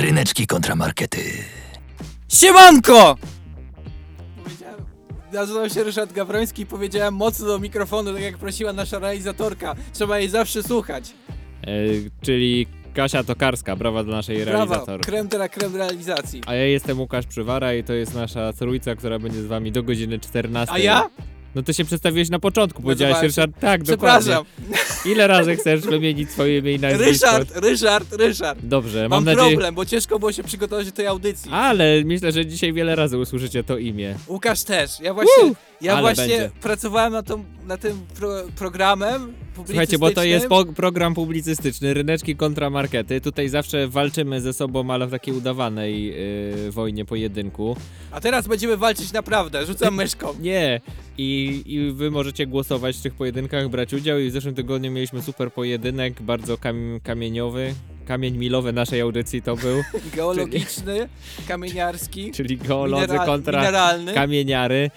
Ryneczki kontramarkety. Siemanko! Powiedziałem, nazywam się Ryszard Gawroński i powiedziałem mocno do mikrofonu, tak jak prosiła nasza realizatorka. Trzeba jej zawsze słuchać. E, czyli Kasia Tokarska, brawa dla naszej Brawa, realizatorki. krem de la creme realizacji. A ja jestem Łukasz Przywara i to jest nasza trójca, która będzie z wami do godziny 14. A ja? No to się przedstawiłeś na początku, powiedziałeś Nazywałem się- Ryszard, tak, dokładnie. Przepraszam. Ile razy chcesz wymienić swoje imię i nazwisko? Ryszard, Ryszard, Ryszard. Dobrze, Mam, mam, nadzieję... problem, bo ciężko było się przygotować do tej audycji. Ale myślę, że dzisiaj wiele razy usłyszycie to imię. Łukasz też. Ja właśnie, Woo! Ja Ale właśnie będzie. pracowałem na, tą, na tym pro, programem Słuchajcie, bo to jest po program publicystyczny, ryneczki kontra markety. Tutaj zawsze walczymy ze sobą, ale w takiej udawanej yy, wojnie pojedynku. A teraz będziemy walczyć naprawdę. Rzucam myszką. Nie. I, I wy możecie głosować w tych pojedynkach, brać udział. I w zeszłym tygodniu mieliśmy super pojedynek, bardzo kam kamieniowy. Kamień milowy naszej audycji to był, Geologiczny, kamieniarski, czyli geolodzy kontra mineralny. kamieniary.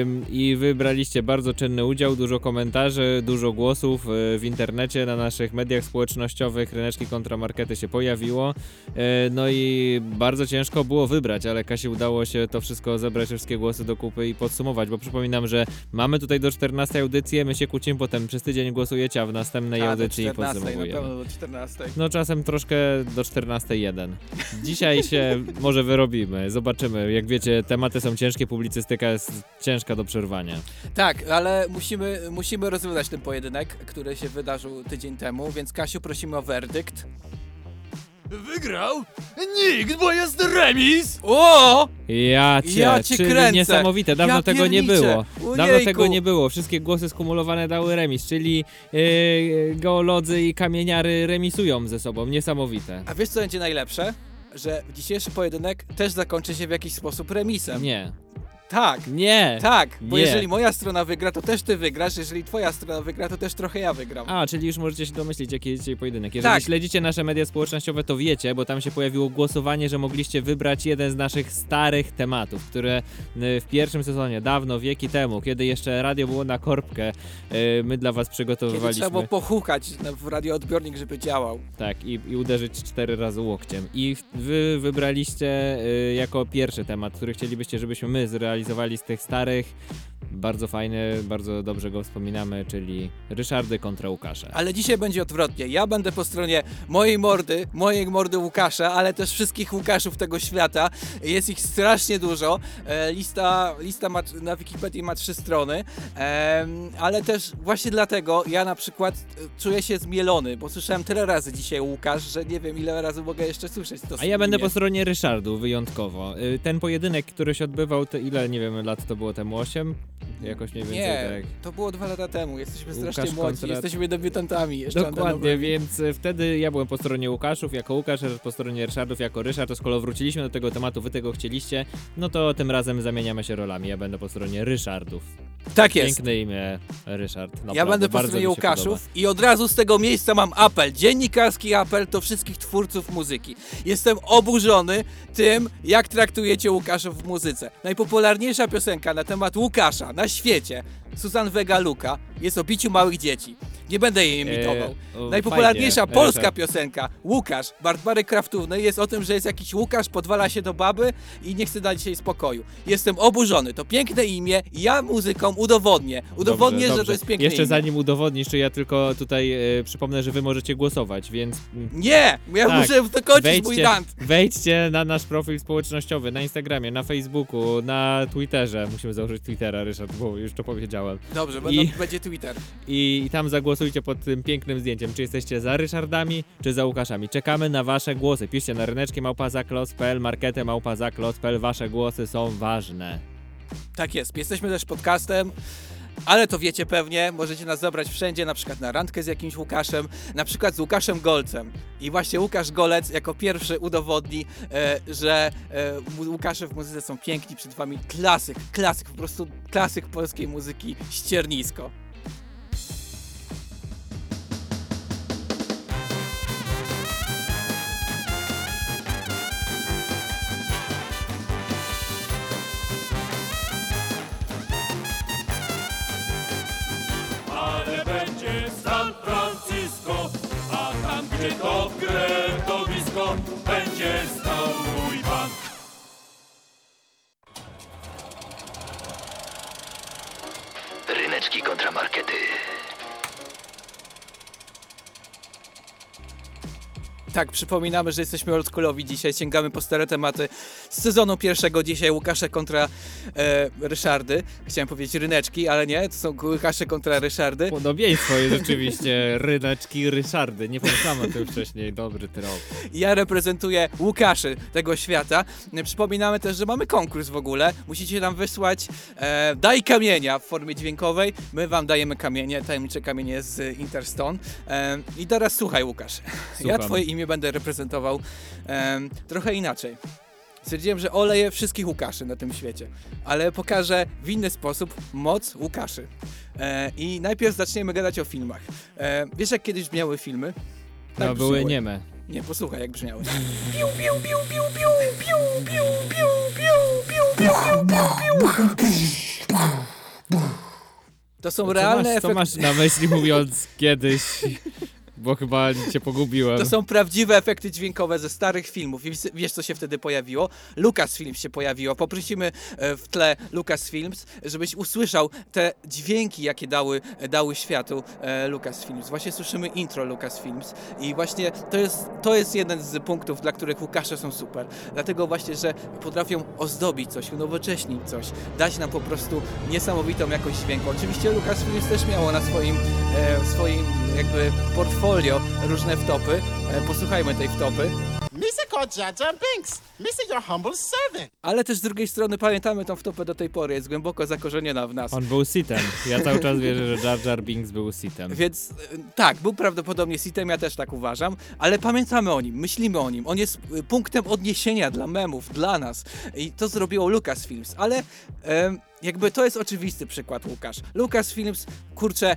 Ym, I wybraliście bardzo czynny udział, dużo komentarzy, dużo głosów y, w internecie, na naszych mediach społecznościowych. Ryneczki kontra markety się pojawiło. Y, no i bardzo ciężko było wybrać, ale Kasi udało się to wszystko zebrać, wszystkie głosy do kupy i podsumować, bo przypominam, że mamy tutaj do 14 audycję, my się kłócimy potem przez tydzień głosujecie, a w następnej A, do audycji 14, na podsumowujemy. pewno do 14. No czasem troszkę do 14.1. Dzisiaj się może wyrobimy, zobaczymy. Jak wiecie, tematy są ciężkie, publicystyka jest ciężka do przerwania. Tak, ale musimy, musimy rozwiązać ten pojedynek, który się wydarzył tydzień temu, więc Kasiu prosimy o werdykt. Wygrał? Nikt, bo jest remis! O! Ja cię, Ja cię czyli kręcę. niesamowite, dawno Ja tego nie pierniczę. było. Dawno Ojejku. tego nie było. Wszystkie głosy skumulowane dały remis, czyli yy, geolodzy i kamieniary remisują ze sobą. Niesamowite. A wiesz co będzie najlepsze? Że dzisiejszy pojedynek też zakończy się w jakiś sposób remisem. Nie, Tak, nie. tak, bo Nie. jeżeli moja strona wygra, to też ty wygrasz, jeżeli twoja strona wygra, to też trochę ja wygram. A, czyli już możecie się domyślić, jaki jest dzisiaj pojedynek. Jeżeli Tak. śledzicie nasze media społecznościowe, to wiecie, bo tam się pojawiło głosowanie, że mogliście wybrać jeden z naszych starych tematów, które y, w pierwszym sezonie, dawno, wieki temu, kiedy jeszcze radio było na korbkę, y, my dla was Kiedy przygotowywaliśmy. trzeba było pochukać w radioodbiornik, żeby działał. Tak, i, i uderzyć cztery razy łokciem. I wy wybraliście y, jako pierwszy temat, który chcielibyście, żebyśmy my zrealizowali z tych starych. Bardzo fajny, bardzo dobrze go wspominamy, czyli Ryszardy kontra Łukasze. Ale dzisiaj będzie odwrotnie. Ja będę po stronie mojej mordy, mojej mordy Łukasza, ale też wszystkich Łukaszów tego świata. Jest ich strasznie dużo. E, lista lista ma, na Wikipedii ma trzy strony, ale też właśnie dlatego ja na przykład e, czuję się zmielony, bo słyszałem tyle razy dzisiaj Łukasz, że nie wiem ile razy mogę jeszcze słyszeć to A ja będę po stronie Ryszardu wyjątkowo. Y, Ten pojedynek, który się odbywał, to ile, nie wiem, lat to było temu? 8? Jakoś mniej więcej Nie, tak. to było dwa lata temu. Jesteśmy Łukasz strasznie młodzi, kontra- jesteśmy debiutantami jeszcze Dokładnie, więc y, wtedy ja byłem po stronie Łukaszów jako Łukasz, po stronie Ryszardów jako Ryszard, to skoro wróciliśmy do tego tematu, wy tego chcieliście, no to tym razem zamieniamy się rolami. Ja będę po stronie Ryszardów. Tak jest. Piękne imię, Ryszard. Ja naprawdę, będę po stronie Łukaszów i od razu z tego miejsca mam apel, dziennikarski apel do wszystkich twórców muzyki. Jestem oburzony tym, jak traktujecie Łukaszów w muzyce. Najpopularniejsza piosenka na temat Łukasza na świecie, Susan Vega Luka, jest o biciu małych dzieci. Nie będę jej imitował. E, o, Najpopularniejsza fajnie, polska Ryszard. piosenka Łukasz Bartbary Kraftówny jest o tym, że jest jakiś Łukasz, podwala się do baby i nie chce dać jej spokoju. Jestem oburzony. To piękne imię i ja muzyką udowodnię. Udowodnię, Dobrze, że dobrze. to jest piękne Jeszcze imię. zanim udowodnisz, to ja tylko tutaj e, przypomnę, że wy możecie głosować, więc Nie! Ja Tak. muszę dokończyć mój wejdźcie, rant. wejdźcie na nasz profil społecznościowy, na Instagramie, na Facebooku, na Twitterze. Musimy założyć Twittera, Ryszard, bo już to powiedziałem. Dobrze, będą, I- będzie Twitter. I, I tam zagłosujcie pod tym pięknym zdjęciem, czy jesteście za Ryszardami, czy za Łukaszami. Czekamy na wasze głosy. Piszcie na ryneczki małpazaklos.pl, marketę małpazaklos.pl. Wasze głosy są ważne. Tak jest. Jesteśmy też podcastem. Ale to wiecie pewnie, możecie nas zabrać wszędzie, na przykład na randkę z jakimś Łukaszem, na przykład z Łukaszem Golcem. I właśnie Łukasz Golec jako pierwszy udowodni, e, że e, Łukasze w muzyce są piękni, przed wami klasyk, klasyk, po prostu klasyk polskiej muzyki, ściernisko. Tak, przypominamy, że jesteśmy oldschoolowi dzisiaj, sięgamy po stare tematy z sezonu pierwszego dzisiaj Łukasze kontra e, Ryszardy. Chciałem powiedzieć ryneczki, ale nie, to są Łukasze kontra Ryszardy. Podobieństwo jest rzeczywiście ryneczki Ryszardy. Nie pomyślałem o tym wcześniej. Dobry trop. Ja reprezentuję Łukaszy tego świata. Przypominamy też, że mamy konkurs w ogóle. Musicie nam wysłać e, daj kamienia w formie dźwiękowej. My wam dajemy kamienie, tajemnicze kamienie z Interstone. E, I teraz słuchaj Łukasz, ja Słucham. twoje imię będę reprezentował e, trochę inaczej. Stwierdziłem, że oleję wszystkich Łukaszy na tym świecie, ale pokażę w inny sposób moc Łukaszy. E, I najpierw zaczniemy gadać o filmach. E, wiesz jak kiedyś brzmiały filmy? No, Tak były brzmiały. nieme. Nie, posłuchaj jak brzmiały. To są Co realne masz, co efekty. masz na myśli mówiąc kiedyś? Bo chyba cię pogubiłem. To są prawdziwe efekty dźwiękowe ze starych filmów. I wiesz- co się wtedy pojawiło? Lucasfilms się pojawiło. Poprosimy e, w tle Lucasfilms, żebyś usłyszał te dźwięki, jakie dały, dały światu e, Lucasfilms. Właśnie słyszymy intro Lucasfilms i właśnie to jest, to jest jeden z punktów, dla których Łukasze są super. Dlatego właśnie, że potrafią ozdobić coś, unowocześnić coś, dać nam po prostu niesamowitą jakość dźwięku. Oczywiście Lucasfilms też miało na swoim, e, swoim jakby portfolio różne wtopy. E, posłuchajmy tej wtopy. Mr. called Jar Jar Binks. Mr. Your humble servant. Ale też z drugiej strony pamiętamy tą wtopę do tej pory, jest głęboko zakorzeniona w nas. On był sitem. Ja cały czas wierzę, że Jar Jar Binks był sitem. Więc e, tak, był prawdopodobnie sitem, ja też tak uważam, ale pamiętamy o nim, myślimy o nim. On jest e, punktem odniesienia dla memów, dla nas. I to zrobiło Lucasfilms, ale em, jakby to jest oczywisty przykład, Łukasz. Lucasfilms, kurczę,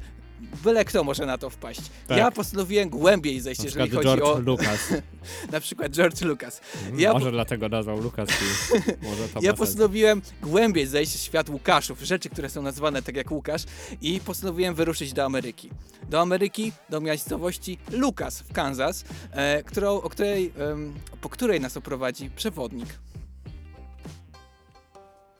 byle kto może na to wpaść. Tak. Ja postanowiłem głębiej zejść, Na jeżeli chodzi George o Lucas. na przykład George Lucas. Ja Może dlatego nazwał Lucas. Może to Ja sens. postanowiłem głębiej zejść w świat Łukaszów, rzeczy, które są nazwane tak jak Łukasz i postanowiłem wyruszyć do Ameryki. Do Ameryki, do miejscowości Lucas w Kansas, e, którą, o której, po której nas oprowadzi przewodnik.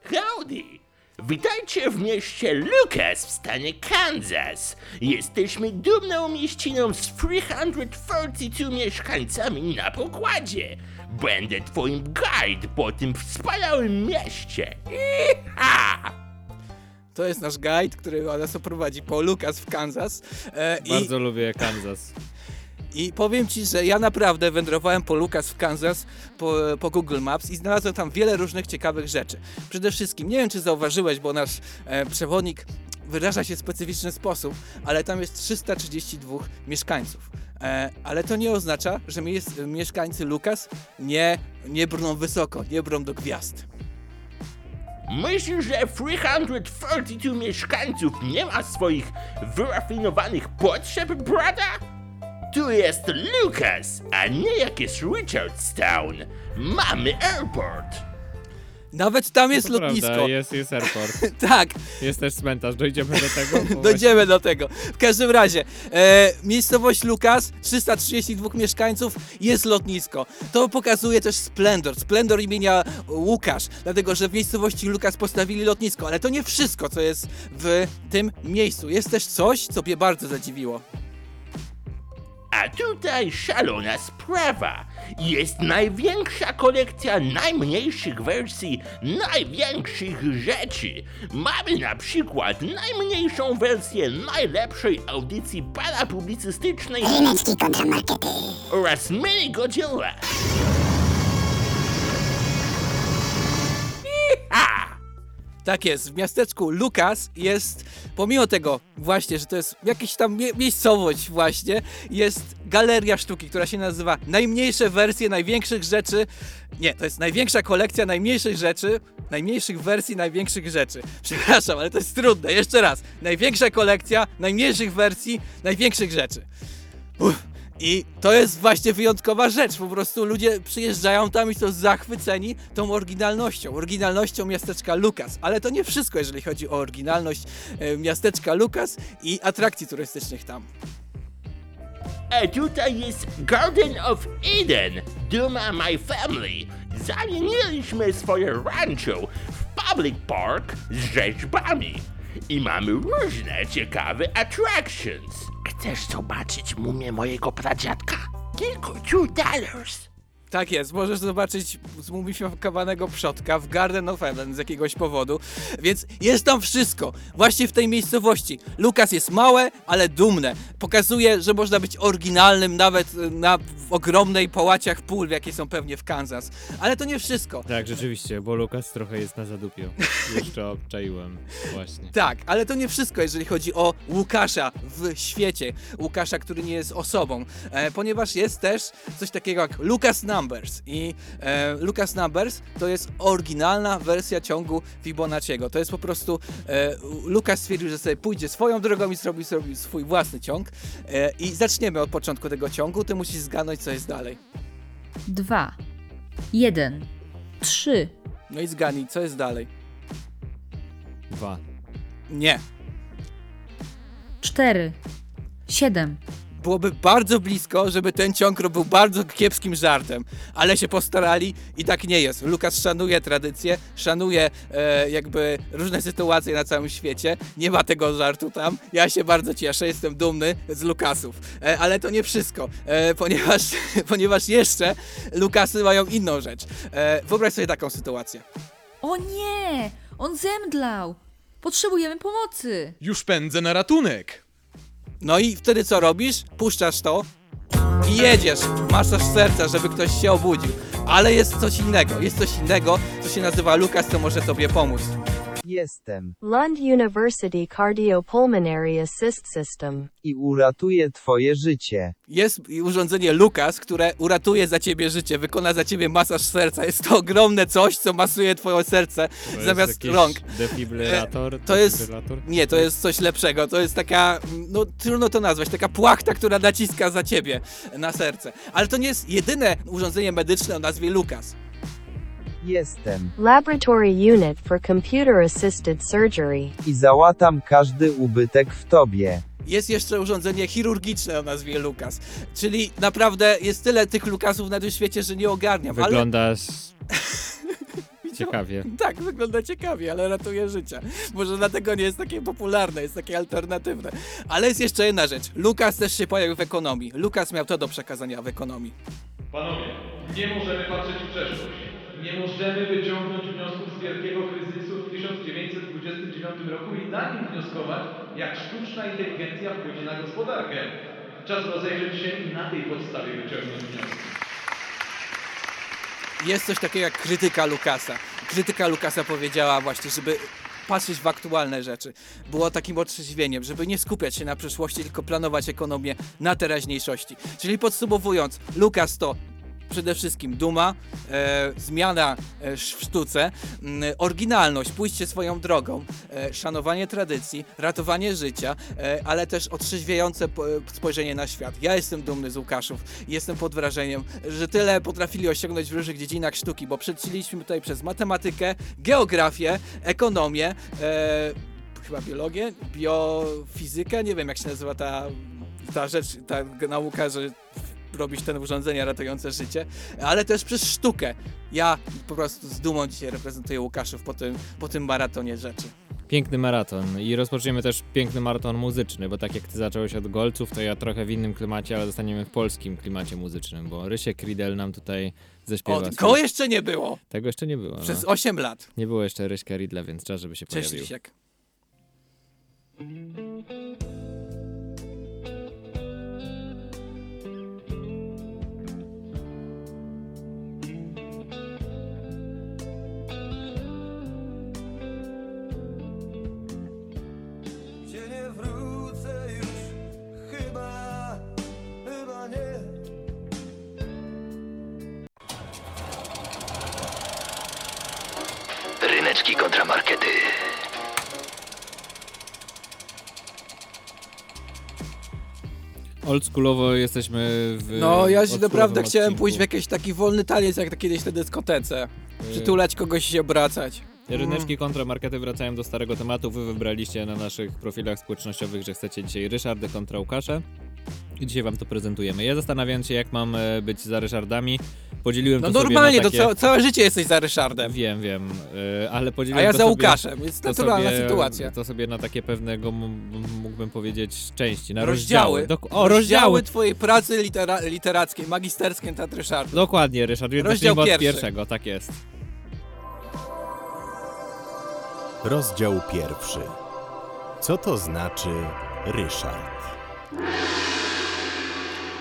Howdy! Witajcie w mieście Lucas w stanie Kansas. Jesteśmy dumną mieściną z 332 mieszkańcami na pokładzie. Będę twoim guide po tym wspaniałym mieście. Iha! To jest nasz guide, który nas oprowadzi po Lucas w Kansas. E, i, Bardzo lubię Kansas. I powiem ci, że ja naprawdę wędrowałem po Lucas w Kansas, po, po Google Maps i znalazłem tam wiele różnych ciekawych rzeczy. Przede wszystkim, nie wiem czy zauważyłeś, bo nasz e, przewodnik wyraża się w specyficzny sposób, ale tam jest 332 mieszkańców. E, ale to nie oznacza, że mies mieszkańcy Lucas nie, nie brną wysoko, nie brną do gwiazd. Myślisz, że 332 mieszkańców nie ma swoich wyrafinowanych potrzeb, brata? Tu jest Lucas, a nie jakieś Richardstown. Mamy airport. Nawet tam jest To lotnisko. Prawda, jest, jest airport. Tak, Jest też cmentarz. Dojdziemy do tego? Bo Dojdziemy do tego. W każdym razie, e, miejscowość Lukas, 332 mieszkańców, jest lotnisko. To pokazuje też splendor, splendor imienia Łukasz, dlatego że w miejscowości Lukas postawili lotnisko, ale to nie wszystko, co jest w tym miejscu. Jest też coś, co mnie bardzo zadziwiło. A tutaj szalona sprawa. Jest największa kolekcja najmniejszych wersji największych rzeczy. Mamy na przykład najmniejszą wersję najlepszej audycji parapublicystycznej Ryneczki kontramarkety. oraz Mini Godzilla. Iha! Tak jest, w miasteczku Lukas jest, pomimo tego właśnie, że to jest jakaś tam mie miejscowość właśnie, jest galeria sztuki, która się nazywa Najmniejsze wersje największych rzeczy. Nie, to jest największa kolekcja najmniejszych rzeczy, najmniejszych wersji największych rzeczy. Przepraszam, ale to jest trudne. Jeszcze raz. Największa kolekcja najmniejszych wersji największych rzeczy. Uff. I to jest właśnie wyjątkowa rzecz. Po prostu ludzie przyjeżdżają tam i są zachwyceni tą oryginalnością. Oryginalnością miasteczka Lukas. Ale to nie wszystko, jeżeli chodzi o oryginalność e, miasteczka Lukas i atrakcji turystycznych tam. A tutaj jest Garden of Eden, duma my family. Zamieniliśmy swoje rancho w public park z rzeźbami. I mamy różne ciekawe attractions. Chcesz zobaczyć mumię mojego pradziadka? tylko 2 dollars. Tak jest, możesz zobaczyć zmumifikowanego przodka w Garden of Eden z jakiegoś powodu, więc jest tam wszystko, właśnie w tej miejscowości. Lukas jest małe, ale dumne. Pokazuje, że można być oryginalnym nawet na w ogromnej połaciach pól, jakie są pewnie w Kansas. Ale to nie wszystko. Tak, rzeczywiście, bo Lukas trochę jest na zadupiu. Jeszcze obczaiłem, właśnie. Tak, ale to nie wszystko, jeżeli chodzi o Łukasza w świecie. Łukasza, który nie jest osobą, e, ponieważ jest też coś takiego jak Lucas Numbers. I e, Lucas Numbers to jest oryginalna wersja ciągu Fibonacciego. To jest po prostu. E, Lucas stwierdził, że sobie pójdzie swoją drogą i zrobi, zrobi swój własny ciąg. E, I zaczniemy od początku tego ciągu. Ty musisz zgadnąć, co jest dalej. dwa, jeden, trzy, No i zgadnij, co jest dalej. Dwa. Nie. cztery, siedem, byłoby bardzo blisko, żeby ten ciąg był bardzo kiepskim żartem, ale się postarali i tak nie jest. Lukas szanuje tradycję, szanuje e, jakby różne sytuacje na całym świecie. Nie ma tego żartu tam. Ja się bardzo cieszę, jestem dumny z Lukasów. E, ale to nie wszystko, e, ponieważ, ponieważ jeszcze Lukasy mają inną rzecz. E, wyobraź sobie taką sytuację. O nie! On zemdlał! Potrzebujemy pomocy! Już pędzę na ratunek. No i wtedy co robisz? Puszczasz to i jedziesz. Masz serca, żeby ktoś się obudził. Ale jest coś innego. Jest coś innego, co się nazywa Lukas, co może tobie pomóc. Jestem Lund University Cardiopulmonary Assist System. i uratuję twoje życie. Jest urządzenie Lukas, które uratuje za ciebie życie, wykona za ciebie masaż serca. Jest to ogromne coś, co masuje twoje serce To zamiast jest jakiś rąk. Defibrylator? E, to jest- defibrylator? Nie, to jest coś lepszego. To jest taka, no trudno to nazwać, taka płachta, która naciska za ciebie na serce. Ale to nie jest jedyne urządzenie medyczne o nazwie Lukas. Jestem Laboratory Unit for Computer Assisted Surgery. i załatam każdy ubytek w tobie. Jest jeszcze urządzenie chirurgiczne o nazwie Lukas. Czyli naprawdę jest tyle tych Lukasów na tym świecie, że nie ogarniam. Wyglądasz ciekawie. Ale... Tak, wygląda ciekawie, ale ratuje życie. Może dlatego nie jest takie popularne, jest takie alternatywne. Ale jest jeszcze jedna rzecz. Lukas też się pojawił w ekonomii. Lukas miał to do przekazania w ekonomii. Panowie, nie możemy patrzeć w przeszłość. Nie możemy wyciągnąć wniosków z wielkiego kryzysu w 1929 roku i na nim wnioskować, jak sztuczna inteligencja wpłynie na gospodarkę. Czas rozejrzeć się i na tej podstawie wyciągnąć wnioski. Jest coś takiego jak krytyka Lukasa. Krytyka Lukasa powiedziała właśnie, żeby patrzeć w aktualne rzeczy. Było takim otrzeźwieniem, żeby nie skupiać się na przyszłości, tylko planować ekonomię na teraźniejszości. Czyli podsumowując, Lukas to przede wszystkim duma, e, zmiana e, w sztuce, m, oryginalność, pójście swoją drogą, e, szanowanie tradycji, ratowanie życia, e, ale też otrzeźwiające po- spojrzenie na świat. Ja jestem dumny z Łukaszów jestem pod wrażeniem, że tyle potrafili osiągnąć w różnych dziedzinach sztuki, bo przeczyliśmy tutaj przez matematykę, geografię, ekonomię, e, chyba biologię, biofizykę, nie wiem jak się nazywa ta, ta rzecz, ta nauka, że robić te urządzenia ratujące życie, ale też przez sztukę. Ja po prostu z dumą dzisiaj reprezentuję Łukaszów po tym, po tym maratonie rzeczy. Piękny maraton i rozpoczniemy też piękny maraton muzyczny, bo tak jak ty zacząłeś od golców, to ja trochę w innym klimacie, ale zostaniemy w polskim klimacie muzycznym, bo Rysiek Riedel nam tutaj zaśpiewa. O, swój- go jeszcze nie było Tego jeszcze nie było. przez No. 8 lat. Nie było jeszcze Ryśka Riedla, więc czas, żeby się Cześć pojawił. Rysiek. Kontramarkety. Oldschoolowo jesteśmy w No, ja się naprawdę chciałem odcinku. pójść w jakiś taki wolny taniec, jak to kiedyś na dyskotece. Y, Przytulać kogoś i się obracać. Ryneczki kontramarkety wracają do starego tematu. Wy wybraliście na naszych profilach społecznościowych, że chcecie dzisiaj Ryszardy kontra Łukasze. I dzisiaj wam to prezentujemy. Ja zastanawiam się, jak mam e, być za Ryszardami. Podzieliłem No to sobie normalnie, na to takie... ca całe życie jesteś za Ryszardem. Wiem, wiem, e, ale podzieliłem A ja to za sobie, Łukaszem, jest to naturalna sobie, sytuacja. To sobie na takie pewnego, mógłbym powiedzieć, części, na Rozdziały. rozdziały. O, rozdziały! twojej pracy litera literackiej, magisterskiej nad Ryszardem. Dokładnie, Ryszard, więc Rozdział zacznijmy od pierwszy. pierwszego, tak jest. Rozdział pierwszy. Co to znaczy Ryszard?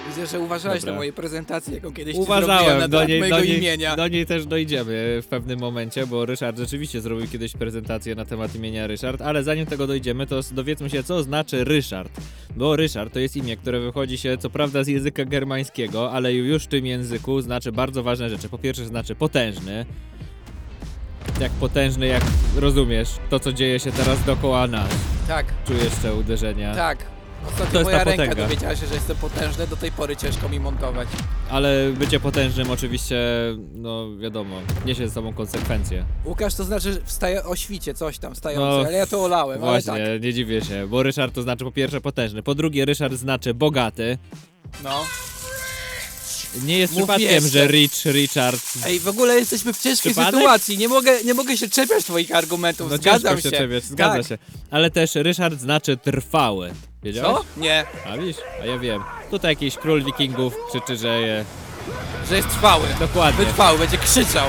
Widzę, że uważałeś Dobra. na mojej prezentacji, jaką kiedyś ci zrobiłem na Uważałem, do temat niej, mojego do, niej, imienia. do niej też dojdziemy w pewnym momencie, bo Ryszard rzeczywiście zrobił kiedyś prezentację na temat imienia Ryszard, ale zanim tego dojdziemy, to dowiedzmy się, co znaczy Ryszard. Bo Ryszard to jest imię, które wychodzi się co prawda z języka germańskiego, ale już w tym języku znaczy bardzo ważne rzeczy. Po pierwsze znaczy potężny, jak potężny, jak rozumiesz to, co dzieje się teraz dookoła nas. Tak, Czujesz te uderzenia. tak. To Ostatnio jest moja ta ręka potęga. dowiedziała się, że jestem potężny, do tej pory ciężko mi montować. Ale bycie potężnym oczywiście, no wiadomo, niesie ze sobą konsekwencje. Łukasz to znaczy wstaje o świcie, coś tam wstający, No, ale ja to olałem, Właśnie, ale tak. nie dziwię się, bo Ryszard to znaczy po pierwsze potężny, po drugie Ryszard znaczy bogaty. No. Nie jest Mów przypadkiem, jeszcze. że Rich Richard. Ej, w ogóle jesteśmy w ciężkiej Przypadek? sytuacji, nie mogę, nie mogę się czepiać twoich argumentów, No zgadzam ciężko się. czepiać, zgadza tak. się. Ale też Ryszard znaczy trwały. Wiedziałeś? Co? Nie, A widzisz? A ja wiem. Tutaj jakiś król wikingów krzyczy, że je... że jest trwały. Dokładnie. Wytrwały, będzie krzyczał.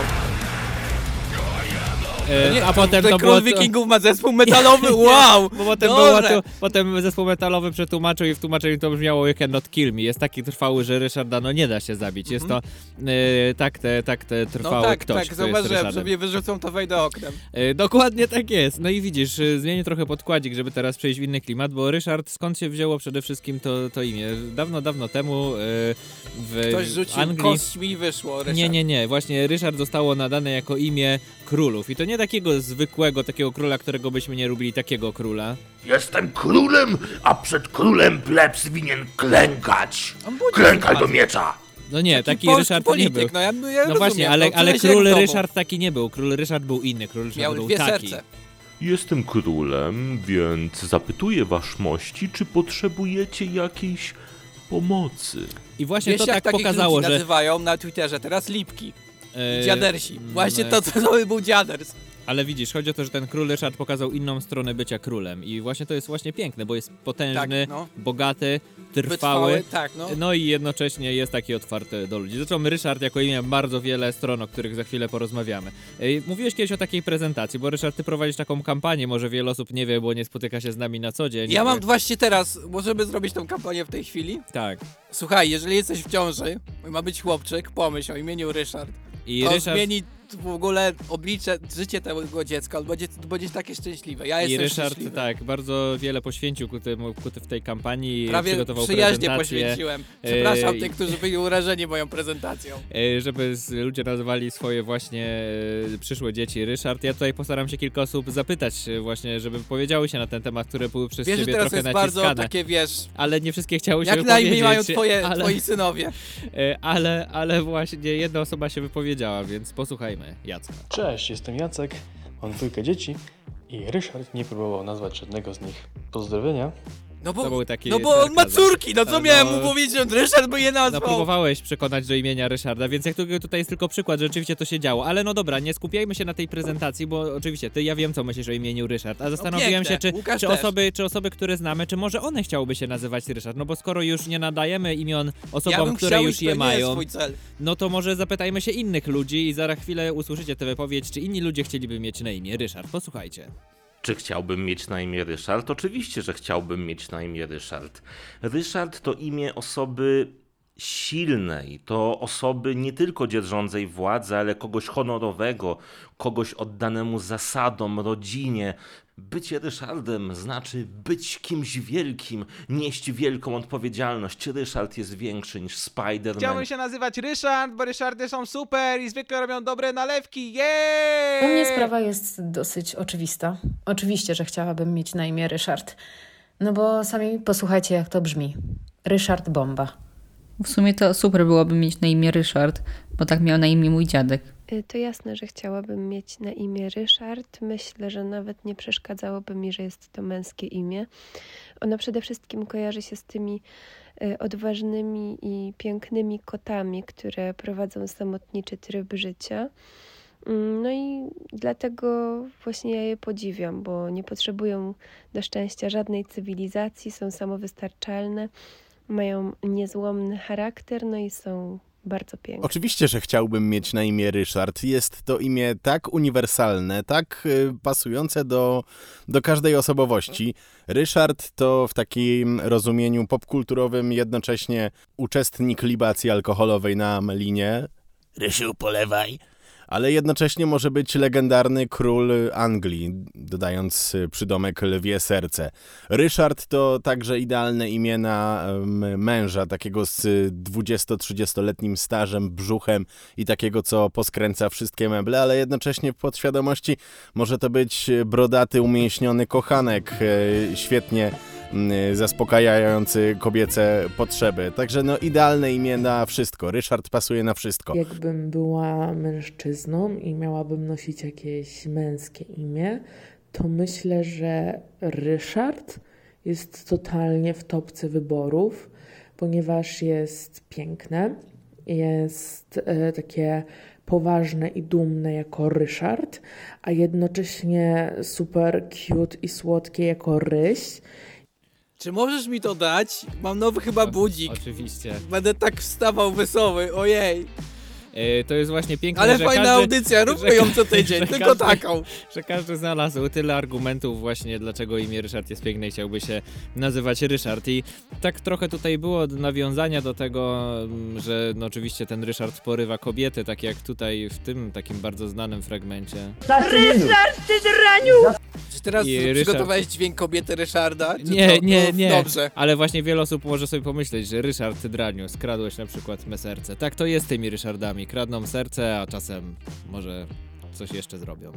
E, Nie, a potem ten to król było... wikingów ma zespół metalowy, wow! Bo potem, było tu, potem zespół metalowy przetłumaczył i w tłumaczeniu to brzmiało You cannot kill me. Jest taki trwały, że Ryszarda no nie da się zabić. Jest to e, tak te, tak te No trwały tak, ktoś, tak, zauważyłem, że mnie wyrzucą, to wejdę oknem. E, Dokładnie tak jest. No i widzisz, e, zmienię trochę podkładzik, żeby teraz przejść w inny klimat, bo Ryszard skąd się wzięło przede wszystkim to, to imię? Dawno, dawno temu e, w Ktoś rzucił Anglii... kośćmi i wyszło, Ryszard. Nie, nie, nie. Właśnie Ryszard zostało nadane jako imię królów. I to nie takiego zwykłego, takiego króla, którego byśmy nie lubili, takiego króla. Jestem królem, a przed królem plebs winien klękać. On Klękaj do miecza. No nie, taki, polski Ryszard polityk, nie był. no ja, ja No rozumiem, właśnie, ale, no, ale się król jak w domu. Ryszard taki nie był. Król Ryszard był inny. Król Ryszard Miał był dwie taki. serce. Jestem królem, więc zapytuję wasz mości, czy potrzebujecie jakiejś pomocy. I właśnie Wiesz, to jak tak takich pokazało, ludzi że... nazywają na Twitterze teraz lipki. E, Dziadersi. Właśnie mm, to, co to był dziaders. Ale widzisz, chodzi o to, że ten król Ryszard pokazał inną stronę bycia królem. I właśnie to jest właśnie piękne, bo jest potężny, Tak, no. bogaty, trwały. Wytrwały, tak, no. No i jednocześnie jest taki otwarty do ludzi. Zresztą Ryszard jako imię bardzo wiele stron, o których za chwilę porozmawiamy. Mówiłeś kiedyś o takiej prezentacji, bo Ryszard, ty prowadzisz taką kampanię, może wiele osób nie wie, bo nie spotyka się z nami na co dzień. Ja mam właśnie teraz, możemy zrobić tą kampanię w tej chwili? Tak. Słuchaj, jeżeli jesteś w ciąży, ma być chłopczyk, pomyśl o imieniu Ryszard. I Ryszard, zmieni w ogóle oblicze, życie tego dziecka, on będzie, będziesz takie szczęśliwe. Ja i jestem Ryszard szczęśliwy. tak, bardzo wiele poświęcił ku, temu, ku w tej kampanii. Prawie przygotował przyjaźnie poświęciłem. Przepraszam Ej, tych, którzy byli urażeni moją prezentacją. E, żeby ludzie nazywali swoje właśnie e, przyszłe dzieci Ryszard. Ja tutaj postaram się kilka osób zapytać e, właśnie, żeby powiedziały się na ten temat, które były przez Wiesz, ciebie teraz trochę jest bardzo naciskane. takie, wiesz, Ale nie wszystkie chciały się jak na imię wypowiedzieć. mają twoje, ale, twoi synowie. e, ale, ale właśnie jedna osoba się wypowiedziała, więc posłuchajmy Jacka. Cześć, jestem Jacek, mam dwójkę dzieci i Ryszard nie próbował nazwać żadnego z nich. Pozdrowienia. No To bo, był taki no bo on ma sarkazm. córki, no co No, miałem mu powiedzieć, że Ryszard by je No nazwał? próbowałeś przekonać do imienia Ryszarda, więc jak tu, tutaj jest tylko przykład, że rzeczywiście to się działo. Ale no dobra, nie skupiajmy się na tej prezentacji, bo oczywiście ty, ja wiem co myślisz o imieniu Ryszard, a zastanowiłem piękne, się, czy, Łukasz czy, też. osoby, czy osoby, które znamy, czy może one chciałyby się nazywać Ryszard, no bo skoro już nie nadajemy imion ja osobom, bym które chciał już je to nie jest mają, cel. no to może zapytajmy się innych ludzi i za chwilę usłyszycie tę wypowiedź, czy inni ludzie chcieliby mieć na imię Ryszard. Posłuchajcie. Czy chciałbym mieć na imię Ryszard? Oczywiście, że chciałbym mieć na imię Ryszard. Ryszard to imię osoby silnej, to osoby nie tylko dzierżącej władzy, ale kogoś honorowego, kogoś oddanemu zasadom, rodzinie. Bycie Ryszardem znaczy być kimś wielkim, nieść wielką odpowiedzialność. Ryszard jest większy niż Spider-Man. Chciałbym się nazywać Ryszard, bo Ryszardy są super i zwykle robią dobre nalewki. Jeee! U mnie sprawa jest dosyć oczywista. Oczywiście, że chciałabym mieć na imię Ryszard. No bo sami posłuchajcie, jak to brzmi. Ryszard Bomba. W sumie to super byłoby mieć na imię Ryszard, bo tak miał na imię mój dziadek. Y, To jasne, że chciałabym mieć na imię Ryszard. Myślę, że nawet nie przeszkadzałoby mi, że jest to męskie imię. Ono przede wszystkim kojarzy się z tymi y, odważnymi i pięknymi kotami, które prowadzą samotniczy tryb życia. Mm, No i dlatego właśnie ja je podziwiam, bo nie potrzebują do szczęścia żadnej cywilizacji, są samowystarczalne, mają niezłomny charakter, no i są bardzo piękne. Oczywiście, że chciałbym mieć na imię Ryszard. Jest to imię tak uniwersalne, tak y, pasujące do, do każdej osobowości. Ryszard to w takim rozumieniu popkulturowym jednocześnie uczestnik libacji alkoholowej na Melinie. Rysiu, polewaj. Ale jednocześnie może być legendarny król Anglii, dodając y, przydomek lwie serce. Ryszard to także idealne imię na męża, takiego z 20-30-letnim stażem, brzuchem i takiego, co poskręca wszystkie meble, ale jednocześnie w podświadomości może to być brodaty, umięśniony kochanek, e, świetnie zaspokajający kobiece potrzeby. Także no idealne imię na wszystko. Ryszard pasuje na wszystko. Jakbym była mężczyzną i miałabym nosić jakieś męskie imię, to myślę, że Ryszard jest totalnie w topce wyborów, ponieważ jest piękne, jest e, takie poważne i dumne jako Ryszard, a jednocześnie super cute i słodkie jako Ryś. Czy możesz mi to dać? Mam nowy chyba budzik. Oczywiście. Będę tak wstawał wesoły, ojej. E, To jest właśnie piękne, Ale że fajna każdy, audycja, róbmy ją co tydzień, że tylko każdy, taką. Że każdy znalazł tyle argumentów właśnie, dlaczego imię Ryszard jest piękne i chciałby się nazywać Ryszard. I tak trochę tutaj było nawiązania do tego, mm, że no oczywiście ten Ryszard porywa kobiety, tak jak tutaj w tym takim bardzo znanym fragmencie. Ryszard, ty draniu! Czy teraz I Ryszard- przygotowałeś dźwięk kobiety Ryszarda? Czy Nie, to, nie, nie. Dobrze. Ale właśnie wiele osób może sobie pomyśleć, że Ryszard, ty draniu, skradłeś na przykład me serce. Tak to jest tymi Ryszardami. Kradną serce, a czasem może coś jeszcze zrobią.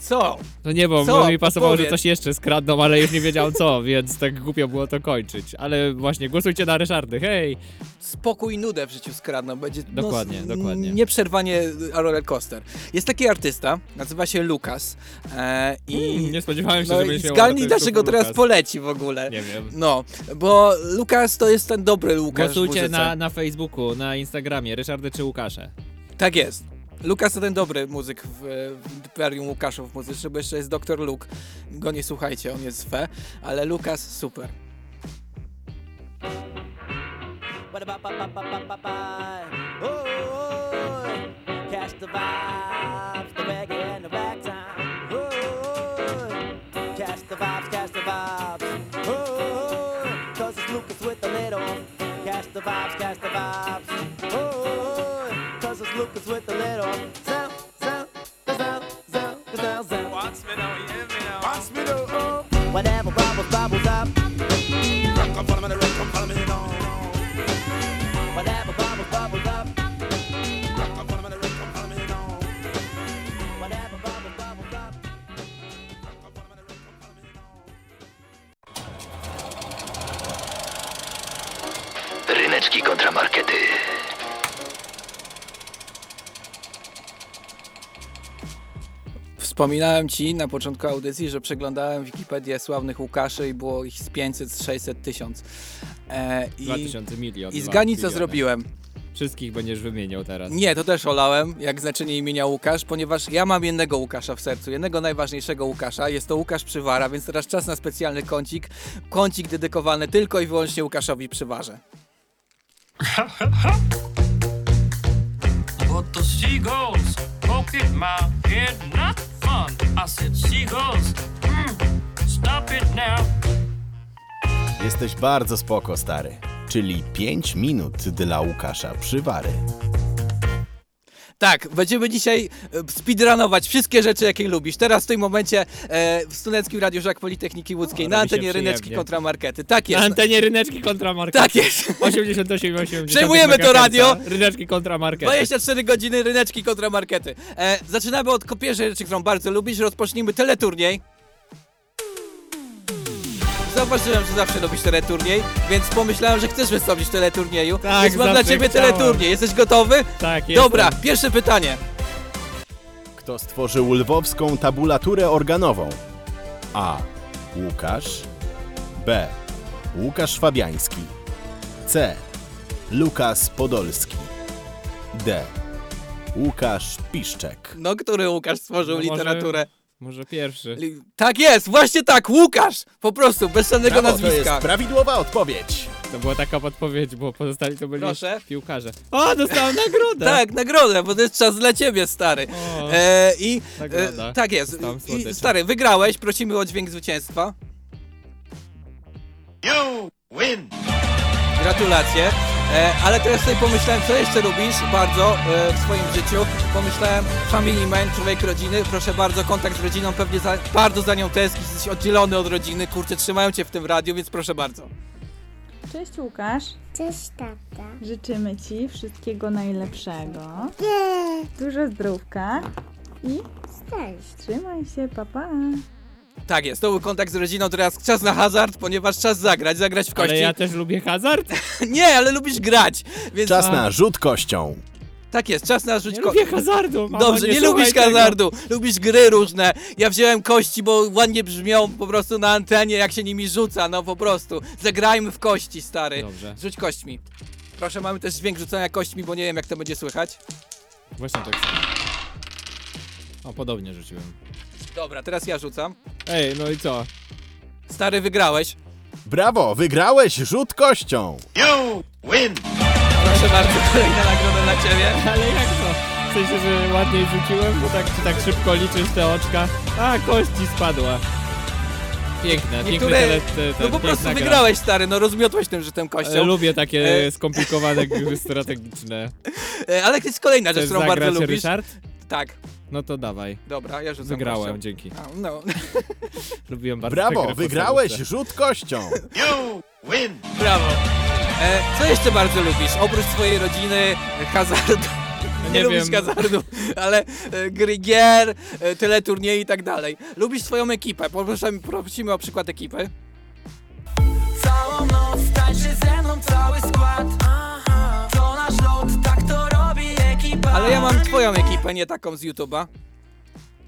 Co? No nie, bo Co? mi pasowało, że Powiedz. coś jeszcze skradną, ale już nie wiedziałem co, więc tak głupio było to kończyć. Ale właśnie, głosujcie na Ryszardy, hej! Spokój i nudę w życiu skradną. Będzie no, Dokładnie, s- dokładnie. Nieprzerwanie roller coaster. Jest taki artysta, nazywa się Lukas. E, i Mm, nie spodziewałem się, no że i będziesz miał Zgadnij, na dlaczego teraz Lukas. poleci w ogóle. Nie wiem. No, bo Lukas to jest ten dobry Lukas. Głosujcie na, na Facebooku, na Instagramie, Ryszardy czy Łukasze. Tak jest. Lukas to ten dobry muzyk w, w Imperium Łukaszów muzycznych, bo jeszcze jest Dr. Luke. Go nie słuchajcie, on jest fe, ale Lukas super. Wspominałem ci na początku audycji, że przeglądałem Wikipedię sławnych Łukaszy i było ich z 500, z 600 tysiąc. E, i- 2000 milion. I zgadnij co zrobiłem. Wszystkich będziesz wymieniał teraz. Nie, to też olałem, jak znaczenie imienia Łukasz, ponieważ ja mam jednego Łukasza w sercu, jednego najważniejszego Łukasza, jest to Łukasz Przywara, więc teraz czas na specjalny kącik, kącik dedykowany tylko i wyłącznie Łukaszowi Przywarze. But the seagulls my head, fun. I said, seagulls, mm, stop it now. Jesteś bardzo spoko, stary. Czyli 5 minut dla Łukasza Przywary. Tak, będziemy dzisiaj e, speedrunować wszystkie rzeczy, jakie lubisz. Teraz w tym momencie e, w Studenckim Radiu Żak Politechniki Łódzkiej na robi się antenie Ryneczki przyjemnie. kontra Markety. Tak jest. Na antenie Ryneczki kontra Markety. Tak jest. 88, 80 Przejmujemy to radio. Ryneczki kontra Markety. 24 godziny Ryneczki kontra Markety. E, zaczynamy od ko- pierwszej rzeczy, którą bardzo lubisz. Rozpocznijmy teleturniej. Zauważyłem, że zawsze lubisz teleturniej, więc pomyślałem, że chcesz wystąpić w teleturnieju. Tak, więc mam dla zawsze ciebie chciałem. teleturniej. Jesteś gotowy? Tak, jestem. Dobra, pierwsze pytanie. Kto stworzył lwowską tabulaturę organową? A. Łukasz. B. Łukasz Fabiański. C. Lukas Podolski. D. Łukasz Piszczek. No, który Łukasz stworzył No może- literaturę? Może pierwszy. Tak jest, właśnie tak, Łukasz! Po prostu, bez żadnego Brawo, to nazwiska. jest prawidłowa odpowiedź. To była taka podpowiedź, bo pozostali to byli Proszę. piłkarze. O, dostałem nagrodę! Tak, nagrodę, bo to jest czas dla ciebie, stary. O, E, I nagroda. e, tak jest. Dostałem I, słodycze. stary, wygrałeś, prosimy o dźwięk zwycięstwa. You win. Gratulacje. E, ale teraz sobie pomyślałem, co jeszcze lubisz bardzo e, w swoim życiu. Pomyślałem, family man, człowiek rodziny. Proszę bardzo, kontakt z rodziną, pewnie za, bardzo za nią tęsknisz, jesteś oddzielony od rodziny. Kurczę, trzymają cię w tym radiu, więc proszę bardzo. Cześć Łukasz. Cześć tata. Życzymy Ci wszystkiego najlepszego. Dużo zdrówka i Cześć. trzymaj się, papa. Tak jest, to był kontakt z rodziną, teraz czas na hazard, ponieważ czas zagrać, zagrać w kości. Ale ja też lubię hazard? Nie, ale lubisz grać, więc... Czas na rzut kością. Tak jest, czas na rzuć Nie ko- lubię hazardu, mamo, Dobrze, nie słuchaj lubisz tego. hazardu, lubisz gry różne. Ja wziąłem kości, bo ładnie brzmią po prostu na antenie, jak się nimi rzuca, no po prostu. Zagrajmy w kości, stary. Dobrze. Rzuć kośćmi. Proszę, mamy też dźwięk rzucania kośćmi, bo nie wiem, jak to będzie słychać. Właśnie tak samo. O, podobnie rzuciłem. Dobra, teraz ja rzucam. Ej, no i co? Stary, wygrałeś. Brawo, wygrałeś rzut kością. You win. Proszę bardzo, kolejna nagroda dla ciebie. Ale jak to? W sensie, że ładniej rzuciłem, bo tak, czy tak szybko liczysz te oczka. A, kości spadła. Piękne, piękne Niektóre, tele, te, te, no po prostu piękna gra. wygrałeś, stary, no rozmiotłeś tym rzutem E, kością. Lubię takie E, skomplikowane gry strategiczne. E, Ale to jest kolejna rzecz, którą bardzo zagrać, lubisz. Ryszard? Tak. No to dawaj. Dobra, ja rzucam Wygrałem, kością. dzięki. A, no. Lubiłem bardzo te Brawo, gry wygrałeś podstawówce. rzut kością. You win. Brawo. E, co jeszcze bardzo lubisz? Oprócz swojej rodziny, hazardu. Nie, nie lubisz wiem. hazardu, ale e, gry gier, e, teleturnieje i tak dalej. Lubisz swoją ekipę. Proszę, prosimy o przykład ekipy. Całą noc tańczy ze mną cały skład To Ale ja mam twoją ekipę, nie taką z YouTube'a.